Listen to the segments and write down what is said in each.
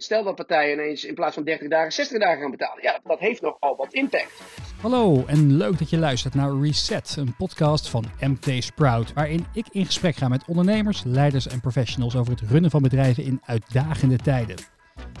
Stel dat partijen ineens in plaats van 30 dagen 60 dagen gaan betalen. Ja, dat heeft nogal wat impact. Hallo en leuk dat je luistert naar Reset, een podcast van MT Sprout, waarin ik in gesprek ga met ondernemers, leiders en professionals over het runnen van bedrijven in uitdagende tijden.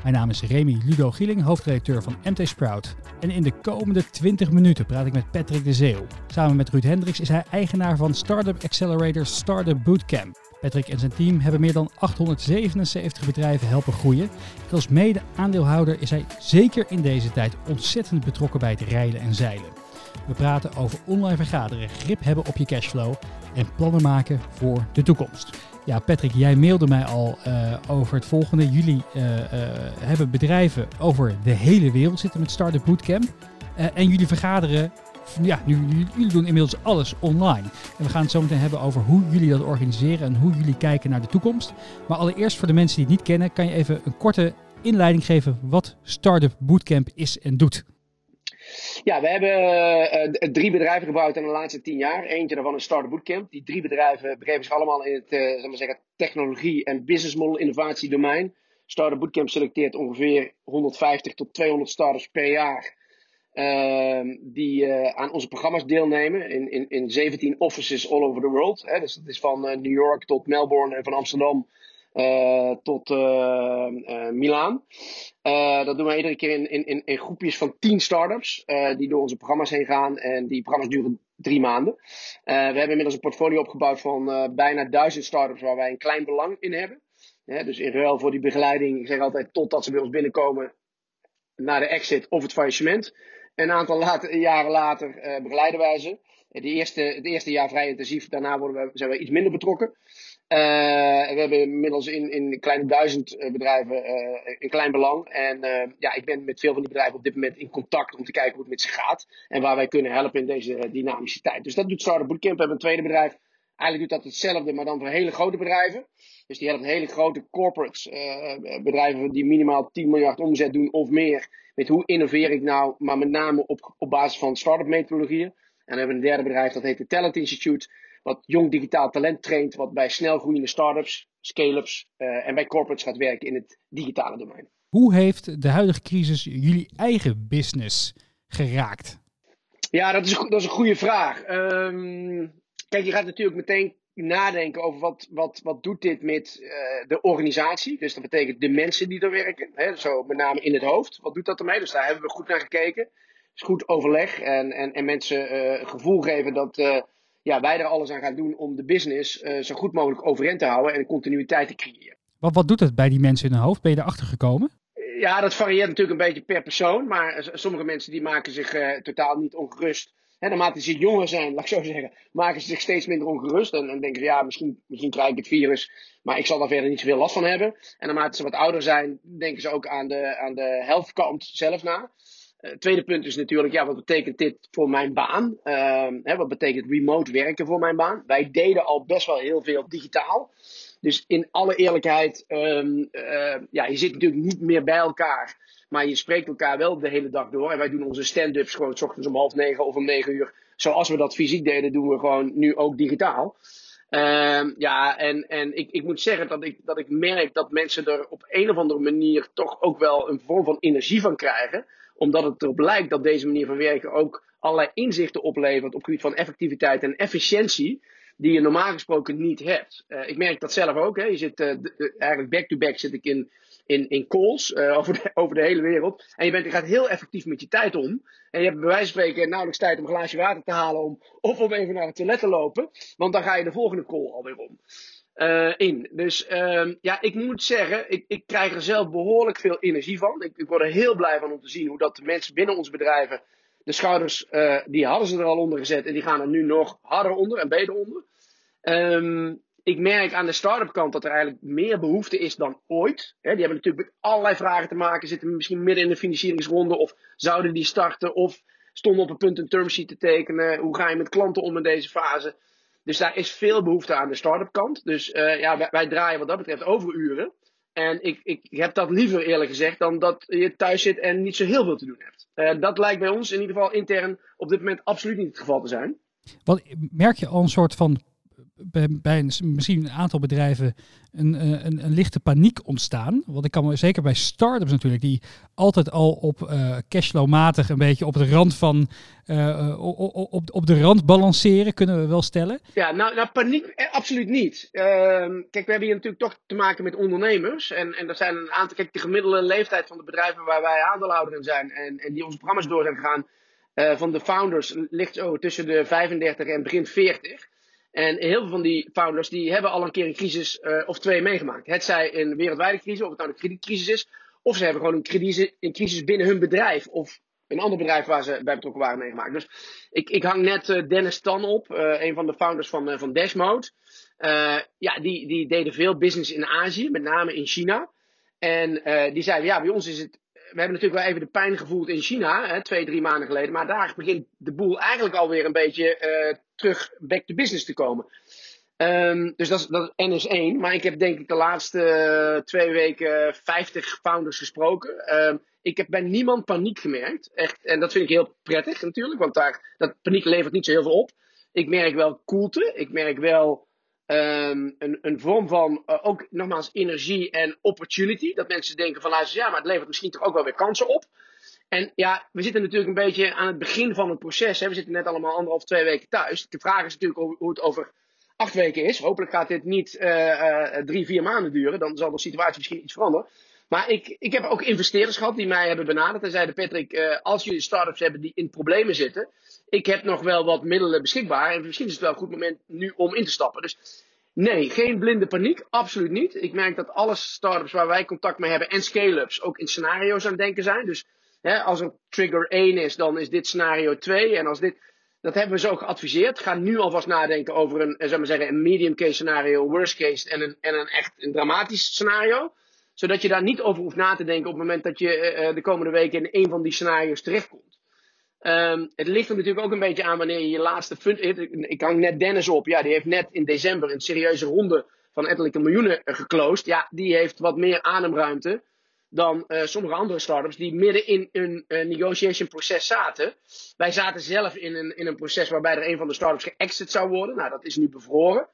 Mijn naam is Remy Ludo Gieling, hoofdredacteur van MT Sprout. En in de komende 20 minuten praat ik met Patrick de Zeeuw. Samen met Ruud Hendricks is hij eigenaar van Startup Accelerator Startup Bootcamp. Patrick en zijn team hebben meer dan 877 bedrijven helpen groeien. En als mede-aandeelhouder is hij zeker in deze tijd ontzettend betrokken bij het rijden en zeilen. We praten over online vergaderen, grip hebben op je cashflow en plannen maken voor de toekomst. Ja, Patrick, jij mailde mij al uh, over het volgende. Jullie uh, uh, hebben bedrijven over de hele wereld zitten met Startup Bootcamp. en jullie vergaderen ja, nu, jullie doen inmiddels alles online. En we gaan het zo meteen hebben over hoe jullie dat organiseren en hoe jullie kijken naar de toekomst. Maar allereerst voor de mensen die het niet kennen, kan je even een korte inleiding geven wat Startup Bootcamp is en doet. Ja, we hebben uh, drie bedrijven gebouwd in de laatste tien jaar. Eentje daarvan is Startup Bootcamp. Die drie bedrijven begeven zich allemaal in het uh, maar zeggen, technologie- en business model innovatie domein. Startup Bootcamp selecteert ongeveer 150 tot 200 startups per jaar die uh, aan onze programma's deelnemen in, in, in 17 offices all over the world. Hè. Dus dat is van uh, New York tot Melbourne en van Amsterdam uh, tot Milaan. dat doen we iedere keer in, in, in, groepjes van 10 startups die door onze programma's heen gaan. En die programma's duren drie maanden. we hebben inmiddels een portfolio opgebouwd van bijna duizend startups waar wij een klein belang in hebben. dus in ruil voor die begeleiding, ik zeg altijd totdat ze bij ons binnenkomen naar de exit of het faillissement. Een aantal later, jaren later uh, begeleiden wij ze. De eerste, het eerste jaar vrij intensief, daarna worden we, zijn we iets minder betrokken. Uh, we hebben inmiddels in, in kleine duizend eh, bedrijven een klein belang. En ja, ik ben met veel van die bedrijven op dit moment in contact om te kijken hoe het met ze gaat. En waar wij kunnen helpen in deze dynamische tijd. Dus dat doet Startup Bootcamp. We hebben een tweede bedrijf. Eigenlijk doet dat hetzelfde, maar dan voor hele grote bedrijven. Dus die helpt hele grote corporates, bedrijven die minimaal 10 miljard omzet doen of meer met hoe innoveer ik nou, maar met name op, op basis van start-up methodologieën. En dan hebben we een derde bedrijf, dat heet het Talent Institute, wat jong digitaal talent traint, wat bij snel groeiende start-ups, scale-ups uh, en bij corporates gaat werken in het digitale domein. Hoe heeft de huidige crisis jullie eigen business geraakt? Ja, dat is, dat is een goede vraag. Um, kijk, je gaat natuurlijk meteen nadenken over wat, wat, wat doet dit met uh, de organisatie. Dus dat betekent de mensen die er werken. Hè, zo met name in het hoofd. Wat doet dat ermee? Dus daar hebben we goed naar gekeken. Dus goed overleg en, en, en mensen uh, gevoel geven dat uh, ja, wij er alles aan gaan doen om de business zo goed mogelijk overeind te houden en continuïteit te creëren. Wat, wat doet het bij die mensen in hun hoofd? Ben je erachter gekomen? Ja, dat varieert natuurlijk een beetje per persoon. Maar sommige mensen die maken zich totaal niet ongerust Hè, naarmate ze jonger zijn, laat ik zo zeggen, maken ze zich steeds minder ongerust. En, en denken ze, ja, misschien, misschien krijg ik het virus, maar ik zal daar verder niet zoveel last van hebben. En naarmate ze wat ouder zijn, denken ze ook aan de, aan de health kant zelf na. Uh, tweede punt is natuurlijk, ja, wat betekent dit voor mijn baan? Uh, hè, wat betekent remote werken voor mijn baan? Wij deden al best wel heel veel digitaal. Dus in alle eerlijkheid, um, uh, ja, je zit natuurlijk niet meer bij elkaar. Maar je spreekt elkaar wel de hele dag door. En wij doen onze stand-ups gewoon s ochtends om half negen of om negen uur. Zoals we dat fysiek deden, doen we gewoon nu ook digitaal. Uh, ja, en, en ik, ik moet zeggen dat ik, dat ik merk dat mensen er op een of andere manier toch ook wel een vorm van energie van krijgen. Omdat het erop lijkt dat deze manier van werken ook allerlei inzichten oplevert op het gebied van effectiviteit en efficiëntie. Die je normaal gesproken niet hebt. Uh, ik merk dat zelf ook. Hè. Je zit uh, eigenlijk back-to-back -back zit ik in in, in calls uh, over, de, over de hele wereld. En je, bent, je gaat heel effectief met je tijd om. En je hebt bij wijze van spreken nauwelijks tijd om een glaasje water te halen. Om, of om even naar het toilet te lopen. Want dan ga je de volgende call alweer om. Uh, in. Dus uh, ja, ik moet zeggen, ik, ik krijg er zelf behoorlijk veel energie van. Ik, ik word er heel blij van om te zien hoe dat de mensen binnen onze bedrijven, de schouders, uh, die hadden ze er al onder gezet en die gaan er nu nog harder onder en beter onder. Um, ik merk aan de start-up kant dat er eigenlijk meer behoefte is dan ooit. die hebben natuurlijk met allerlei vragen te maken. Zitten misschien midden in de financieringsronde. Of zouden die starten? Of stonden op een punt een termsheet te tekenen. Hoe ga je met klanten om in deze fase? Dus daar is veel behoefte aan de start-up kant. Dus uh, ja, wij, draaien wat dat betreft overuren. En ik, ik heb dat liever eerlijk gezegd dan dat je thuis zit en niet zo heel veel te doen hebt. Uh, dat lijkt bij ons in ieder geval intern op dit moment absoluut niet het geval te zijn. Wat, merk je al een soort van bij, misschien een aantal bedrijven een, een, een, lichte paniek ontstaan. Want ik kan me zeker bij startups natuurlijk, die altijd al op uh, cashflow-matig een beetje op de rand van uh, op, op, de rand balanceren, kunnen we wel stellen. Ja, nou, nou paniek eh, absoluut niet. Ehm, kijk, we hebben hier natuurlijk toch te maken met ondernemers. En, en er zijn een aantal, kijk, de gemiddelde leeftijd van de bedrijven waar wij aandeelhouder in zijn en, en die onze programma's door zijn gegaan, van de founders ligt zo tussen de 35 en begin 40. En heel veel van die founders die hebben al een keer een crisis uh, of twee meegemaakt. Het zij een wereldwijde crisis, of het nou een kredietcrisis is, of ze hebben gewoon een crisis, een crisis binnen hun bedrijf of een ander bedrijf waar ze bij betrokken waren meegemaakt. Dus ik, ik hang net uh, Dennis Tan op, uh, een van de founders van, van Dashmode. ja, die, die deden veel business in Azië, met name in China. En die zeiden, ja, bij ons is het we hebben natuurlijk wel even de pijn gevoeld in China, hè, twee, drie maanden geleden. Maar daar begint de boel eigenlijk alweer een beetje uh, terug back to business te komen. Um, dus dat is, dat is NS1. Maar ik heb denk ik de laatste uh, twee weken 50 founders gesproken. Um, ik heb bij niemand paniek gemerkt. Echt, en dat vind ik heel prettig natuurlijk, want daar, dat paniek levert niet zo heel veel op. Ik merk wel koelte. Ik merk wel um, een, een vorm van uh, ook nogmaals energie en opportunity. Dat mensen denken van luister, ja, maar het levert misschien toch ook wel weer kansen op. En ja, we zitten natuurlijk een beetje aan het begin van het proces. We zitten net allemaal anderhalf, twee weken thuis. De vraag is natuurlijk hoe het over acht weken is. Hopelijk gaat dit niet uh, uh, drie, vier maanden duren. Dan zal de situatie misschien iets veranderen. Maar ik, ik heb ook investeerders gehad die mij hebben benaderd en zeiden: Patrick, uh, als jullie start-ups hebben die in problemen zitten, ik heb nog wel wat middelen beschikbaar. En misschien is het wel een goed moment nu om in te stappen. Dus nee, geen blinde paniek. Absoluut niet. Ik merk dat alle start-ups waar wij contact mee hebben en scale-ups ook in scenario's aan het denken zijn. Dus als er trigger 1 is, dan is dit scenario 2. En als dit. Dat hebben we zo geadviseerd. Ga nu alvast nadenken over een, zeg maar zeggen, een medium case scenario, worst case en een, en een echt een dramatisch scenario zodat je daar niet over hoeft na te denken op het moment dat je uh, de komende weken in een van die scenario's terechtkomt. Um, het ligt er natuurlijk ook een beetje aan wanneer je je laatste fund. Ik hang net Dennis op. Ja, die heeft net in december een serieuze ronde van ettelijke miljoenen geclosed. Ja, die heeft wat meer ademruimte dan uh, sommige andere startups die midden in een uh, negotiation proces zaten. Wij zaten zelf in een, in een proces waarbij er een van de startups geëxit zou worden. Nou, dat is nu bevroren.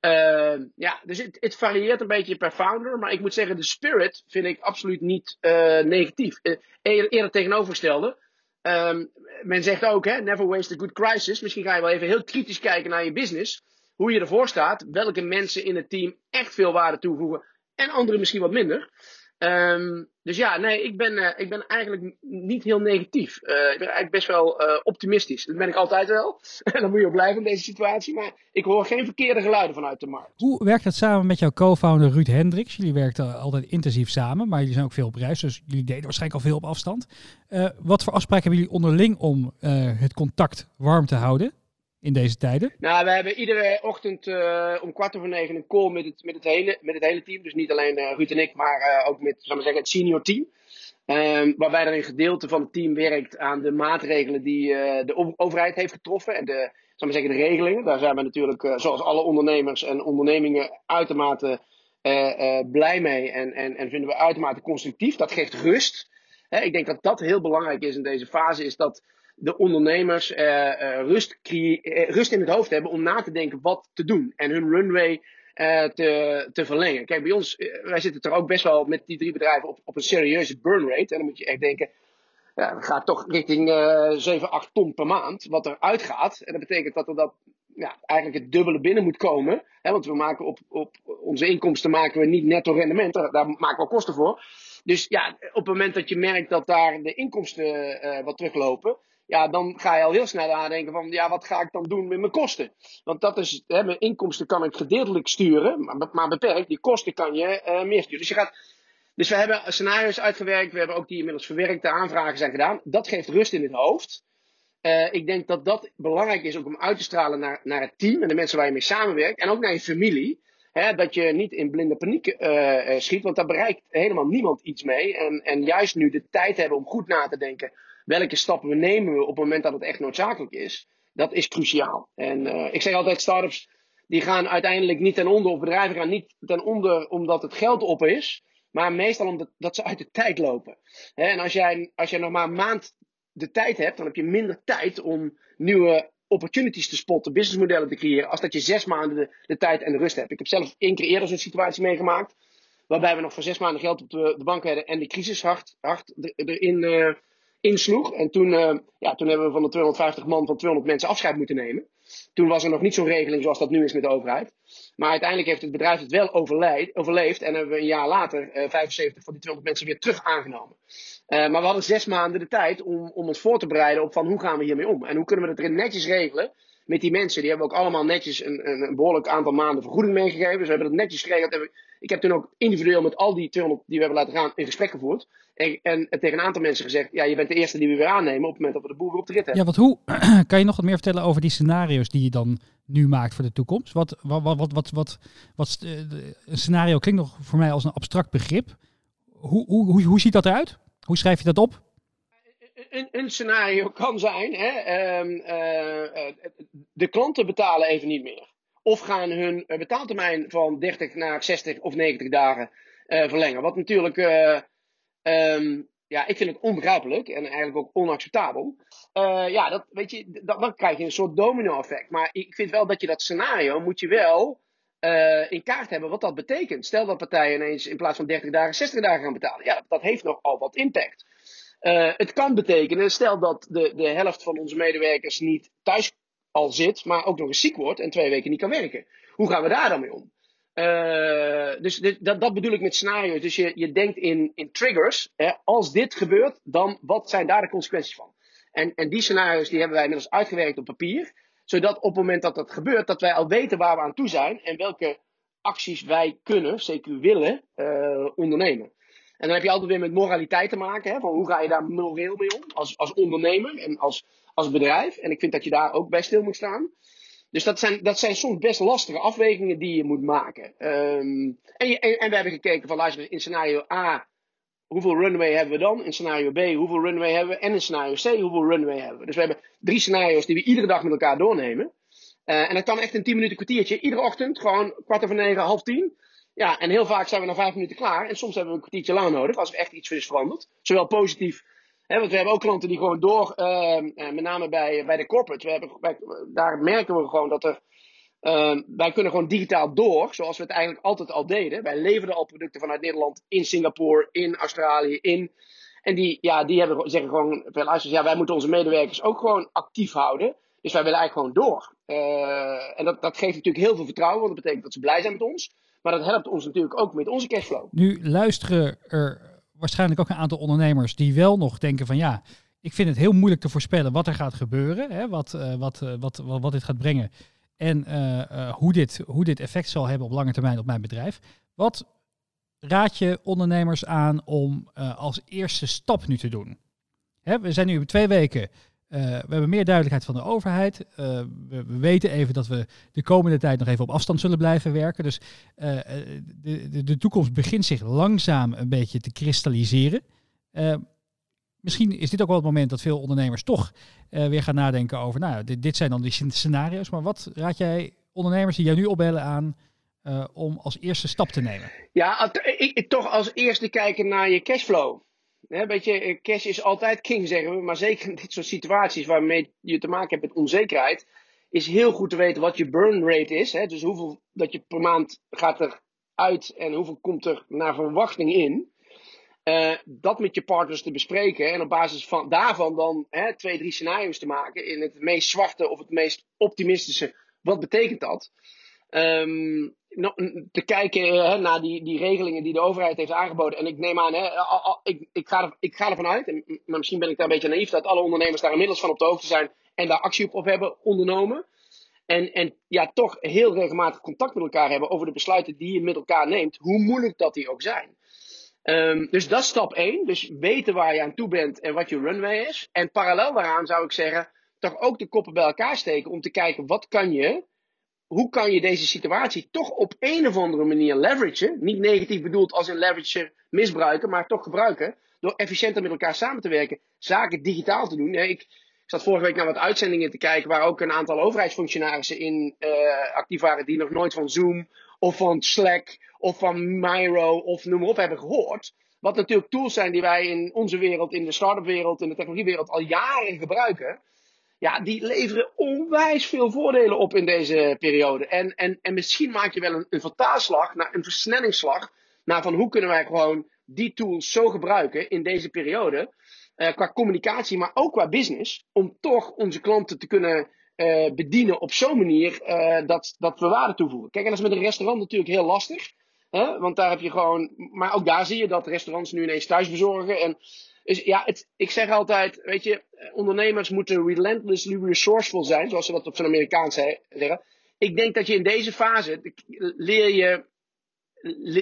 Uh, ja, dus het, het, varieert een beetje per founder. Maar ik moet zeggen, de spirit vind ik absoluut niet negatief. Eerder, eerder tegenovergestelde. Um, men zegt ook, hè, never waste a good crisis. Misschien ga je wel even heel kritisch kijken naar je business. Hoe je ervoor staat. Welke mensen in het team echt veel waarde toevoegen. En anderen misschien wat minder. Um, dus ja, nee, ik ben, uh, ik ben eigenlijk niet heel negatief. Uh, ik ben eigenlijk best wel uh, optimistisch. Dat ben ik altijd wel. en dan moet je ook blijven in deze situatie. Maar ik hoor geen verkeerde geluiden vanuit de markt. Hoe werkt dat samen met jouw co-founder Ruud Hendricks? Jullie werkten altijd intensief samen, maar jullie zijn ook veel op reis. Dus jullie deden waarschijnlijk al veel op afstand. wat voor afspraken hebben jullie onderling om het contact warm te houden? In deze tijden? Nou, we hebben iedere ochtend uh, om kwart over negen een call met het, met het, hele, met het hele team. Dus niet alleen uh, Ruud en ik, maar uh, ook met zal zeggen, het senior team. Um, waarbij er een gedeelte van het team werkt aan de maatregelen die de overheid heeft getroffen. En de, zal zeggen, de regelingen. Daar zijn we natuurlijk, zoals alle ondernemers en ondernemingen, uitermate blij mee. En, en, en vinden we uitermate constructief. Dat geeft rust. Ik denk dat dat heel belangrijk is in deze fase. Is dat de ondernemers uh, uh, rust, uh, rust in het hoofd hebben om na te denken wat te doen. En hun runway te, te verlengen. Kijk, bij ons, wij zitten er ook best wel met die drie bedrijven op, op een serieuze burn rate. En dan moet je echt denken, ja, dat gaat toch richting 7, 8 ton per maand wat er uitgaat. En dat betekent dat er dat ja, eigenlijk het dubbele binnen moet komen. Hè, want we maken op, op onze inkomsten maken we niet netto rendement, daar, daar maken we kosten voor. Dus ja, op het moment dat je merkt dat daar de inkomsten wat teruglopen, ja, dan ga je al heel snel nadenken van, ja, wat ga ik dan doen met mijn kosten? Want dat is, hè, mijn inkomsten kan ik gedeeltelijk sturen, maar, maar beperkt. Die kosten kan je uh, meer sturen. Dus je gaat, dus we hebben scenario's uitgewerkt, we hebben ook die inmiddels verwerkte aanvragen zijn gedaan. Dat geeft rust in het hoofd. Uh, ik denk dat dat belangrijk is om uit te stralen naar, naar het team en de mensen waar je mee samenwerkt. En ook naar je familie. Hè, dat je niet in blinde paniek uh, schiet, want daar bereikt helemaal niemand iets mee. En, en juist nu de tijd hebben om goed na te denken welke stappen we nemen op het moment dat het echt noodzakelijk is, dat is cruciaal. En uh, ik zeg altijd, startups die gaan uiteindelijk niet ten onder, of bedrijven gaan niet ten onder omdat het geld op is, maar meestal omdat dat ze uit de tijd lopen. en als jij, als jij nog maar een maand de tijd hebt, dan heb je minder tijd om nieuwe opportunities te spotten, businessmodellen te creëren, als dat je zes maanden de, tijd en de rust hebt. Ik heb zelf één keer eerder zo'n situatie meegemaakt, waarbij we nog voor zes maanden geld op de, de bank hadden en de crisis hard, hard erin uh, insloeg. En toen, uh, ja, toen hebben we van de 250 man van 200 mensen afscheid moeten nemen. Toen was er nog niet zo'n regeling zoals dat nu is met de overheid. Maar uiteindelijk heeft het bedrijf het wel overleefd. En hebben we een jaar later uh, 75 van die 200 mensen weer terug aangenomen. Uh, maar we hadden zes maanden de tijd om, om ons voor te bereiden op van hoe gaan we hiermee om. En hoe kunnen we het erin netjes regelen met die mensen. Die hebben ook allemaal netjes een, een, een behoorlijk aantal maanden vergoeding meegegeven. We hebben het netjes geregeld. Ik heb toen ook individueel met al die 200 die we hebben laten gaan in gesprek gevoerd. En, en tegen een aantal mensen gezegd: ja, je bent de eerste die we weer aannemen op het moment dat we de boer weer op de rit hebben. Ja, want hoe kan je nog wat meer vertellen over die scenario's die je dan nu maakt voor de toekomst? Wat, wat, wat, wat, wat, wat, eh, een scenario klinkt nog voor mij als een abstract begrip. Hoe, hoe, hoe, hoe ziet dat eruit? Hoe schrijf je dat op? Een, een scenario kan zijn: hè, uh, uh, de klanten betalen even niet meer. Of gaan hun betaaltermijn van 30 naar 60 of 90 dagen verlengen. Wat natuurlijk Um, ja, ik vind het onbegrijpelijk en eigenlijk ook onacceptabel. Ja, dat, weet je, dat, dan krijg je een soort domino-effect. Maar ik vind wel dat je dat scenario moet je wel in kaart hebben wat dat betekent. Stel dat partijen ineens in plaats van 30 dagen 60 dagen gaan betalen. Ja, dat heeft nogal wat impact. Uh, het kan betekenen, stel dat de, de helft van onze medewerkers niet thuis al zit, maar ook nog eens ziek wordt en twee weken niet kan werken. Hoe gaan we daar dan mee om? Uh, dus dit, dat, dat, bedoel ik met scenario's. Dus je, je denkt in, in triggers. Hè, als dit gebeurt, dan wat zijn daar de consequenties van? En, en die scenario's die hebben wij inmiddels uitgewerkt op papier. Zodat op het moment dat dat gebeurt, dat wij al weten waar we aan toe zijn. En welke acties wij kunnen, zeker willen, uh, ondernemen. En dan heb je altijd weer met moraliteit te maken. Hè, van hoe ga je daar moreel mee om? Als, als ondernemer en als, als bedrijf. En ik vind dat je daar ook bij stil moet staan. Dus dat zijn, dat zijn soms best lastige afwegingen die je moet maken. Um, en, en, en, we hebben gekeken van luister, in scenario A, hoeveel runway hebben we dan? In scenario B, hoeveel runway hebben we? En in scenario C, hoeveel runway hebben we? Dus we hebben drie scenario's die we iedere dag met elkaar doornemen. Uh, en dat kan echt een 10 minuten kwartiertje. Iedere ochtend, gewoon kwart over negen, half tien. Ja, en heel vaak zijn we na vijf minuten klaar. En soms hebben we een kwartiertje lang nodig als er echt iets is veranderd. Zowel positief want we hebben ook klanten die gewoon door, uh, met name bij, bij de corporate, we hebben, daar merken we gewoon dat er, uh, wij kunnen gewoon digitaal door, zoals we het eigenlijk altijd al deden. Wij leverden al producten vanuit Nederland in Singapore, in Australië, in. En die, ja, die hebben, zeggen gewoon, veel ja, wij moeten onze medewerkers ook gewoon actief houden. Dus wij willen eigenlijk gewoon door. Uh, en dat, dat geeft natuurlijk heel veel vertrouwen, want dat betekent dat ze blij zijn met ons. Maar dat helpt ons natuurlijk ook met onze cashflow. Nu luisteren er waarschijnlijk ook een aantal ondernemers die wel nog denken van ja, ik vind het heel moeilijk te voorspellen wat er gaat gebeuren, hè, wat, wat, uh, wat, wat, wat, dit gaat brengen en uh, hoe, dit, hoe dit effect zal hebben op lange termijn op mijn bedrijf. Wat raad je ondernemers aan om als eerste stap nu te doen? Hè, we zijn nu twee weken uh, we hebben meer duidelijkheid van de overheid. Uh, we, we, weten even dat we de komende tijd nog even op afstand zullen blijven werken. Dus uh, de, de, de, toekomst begint zich langzaam een beetje te kristalliseren. misschien is dit ook wel het moment dat veel ondernemers toch weer gaan nadenken over, nou, dit, dit, zijn dan die scenario's. Maar wat raad jij ondernemers die jou nu opbellen aan om als eerste stap te nemen? Ja, ik, toch als eerste kijken naar je cashflow. Hè, eh, cash is altijd king, zeggen we. Maar zeker in dit soort situaties waarmee je te maken hebt met onzekerheid, is heel goed te weten wat je burn rate is. Hè, dus hoeveel dat je per maand gaat eruit en hoeveel komt er naar verwachting in. Uh, dat met je partners te bespreken en op basis van daarvan dan hè, twee, drie scenario's te maken. In het meest zwarte of het meest optimistische. Wat betekent dat? Um, te kijken hè, naar die, die regelingen die de overheid heeft aangeboden. En ik neem aan, hè, ik, ik, ga ik ga ervan uit, en, maar misschien ben ik daar een beetje naïef, dat alle ondernemers daar inmiddels van op de hoogte zijn en daar actie op hebben ondernomen. En, en ja, toch heel regelmatig contact met elkaar hebben over de besluiten die je met elkaar neemt, hoe moeilijk dat die ook zijn. Um, dus dat is stap 1. Dus weten waar je aan toe bent en wat je runway is. En parallel daaraan zou ik zeggen, toch ook de koppen bij elkaar steken om te kijken wat kan je hoe kan je deze situatie toch op een of andere manier leveragen? Niet negatief bedoeld als een leverager misbruiken, maar toch gebruiken. Door efficiënter met elkaar samen te werken, zaken digitaal te doen. Ik, zat vorige week naar wat uitzendingen te kijken waar ook een aantal overheidsfunctionarissen in uh, actief waren die nog nooit van Zoom of van Slack of van Miro of noem maar op hebben gehoord. Wat natuurlijk tools zijn die wij in onze wereld, in de start-up wereld, in de technologiewereld al jaren gebruiken. Ja, die leveren onwijs veel voordelen op in deze periode. En, en, en misschien maak je wel een, een vertaalslag, een versnellingsslag, naar van hoe kunnen wij gewoon die tools zo gebruiken in deze periode, uh, qua communicatie, maar ook qua business, om toch onze klanten te kunnen uh, bedienen op zo'n manier uh, dat, dat we waarde toevoegen. Kijk, en dat is met een restaurant natuurlijk heel lastig. Want daar heb je gewoon. Maar ook daar zie je dat restaurants nu ineens thuis bezorgen. En dus ja, het, ik zeg altijd, weet je, ondernemers moeten relentlessly resourceful zijn, zoals ze dat op zijn Amerikaans zeggen. Ik denk dat je in deze fase leer je,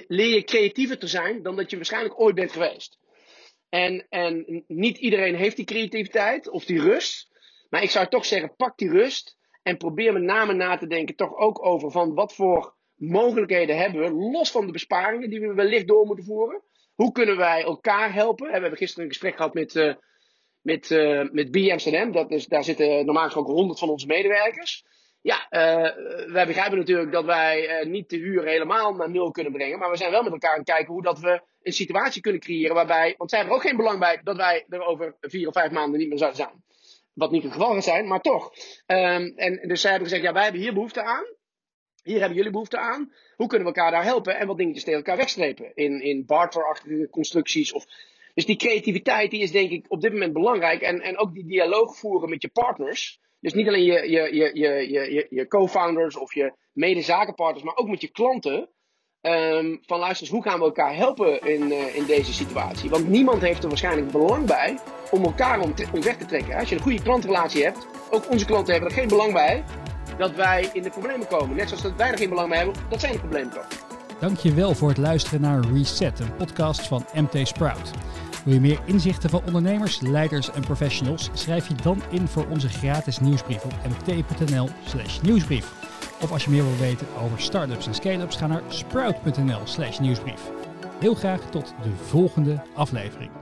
leer je creatiever te zijn dan dat je waarschijnlijk ooit bent geweest. En, en niet iedereen heeft die creativiteit of die rust. Maar ik zou toch zeggen, pak die rust en probeer met name na te denken toch ook over van wat voor mogelijkheden hebben we, los van de besparingen die we wellicht door moeten voeren. Hoe kunnen wij elkaar helpen? We hebben gisteren een gesprek gehad met, uh, met, uh, met. Dat is, daar zitten normaal gesproken honderd van onze medewerkers. Ja, uh, wij begrijpen natuurlijk dat wij niet de huur helemaal naar nul kunnen brengen. Maar we zijn wel met elkaar aan het kijken hoe dat we een situatie kunnen creëren waarbij. Want zij hebben er ook geen belang bij dat wij er over vier of vijf maanden niet meer zouden zijn. Wat niet het geval zijn, maar toch. Um, en dus zij hebben gezegd: ja, wij hebben hier behoefte aan. Hier hebben jullie behoefte aan. Hoe kunnen we elkaar daar helpen? En wat dingetjes tegen elkaar wegstrepen. In, in barterachtige constructies. Of... Dus die creativiteit die is denk ik op dit moment belangrijk. En, en ook die dialoog voeren met je partners. Dus niet alleen je, je, je, je, je, je co-founders of je medezakenpartners, maar ook met je klanten. Um, van luister eens, hoe gaan we elkaar helpen in, uh, in deze situatie? Want niemand heeft er waarschijnlijk belang bij om elkaar om, om weg te trekken. Als je een goede klantrelatie hebt, ook onze klanten hebben er geen belang bij dat wij in de problemen komen. Net zoals dat wij er geen belang bij hebben dat zij in de problemen komen. Dankjewel voor het luisteren naar Reset, een podcast van MT Sprout. Wil je meer inzichten van ondernemers, leiders en professionals? Schrijf je dan in voor onze gratis nieuwsbrief op mt.nl slash nieuwsbrief. Of als je meer wil weten over startups en scale-ups, ga naar sprout.nl slash nieuwsbrief. Heel graag tot de volgende aflevering.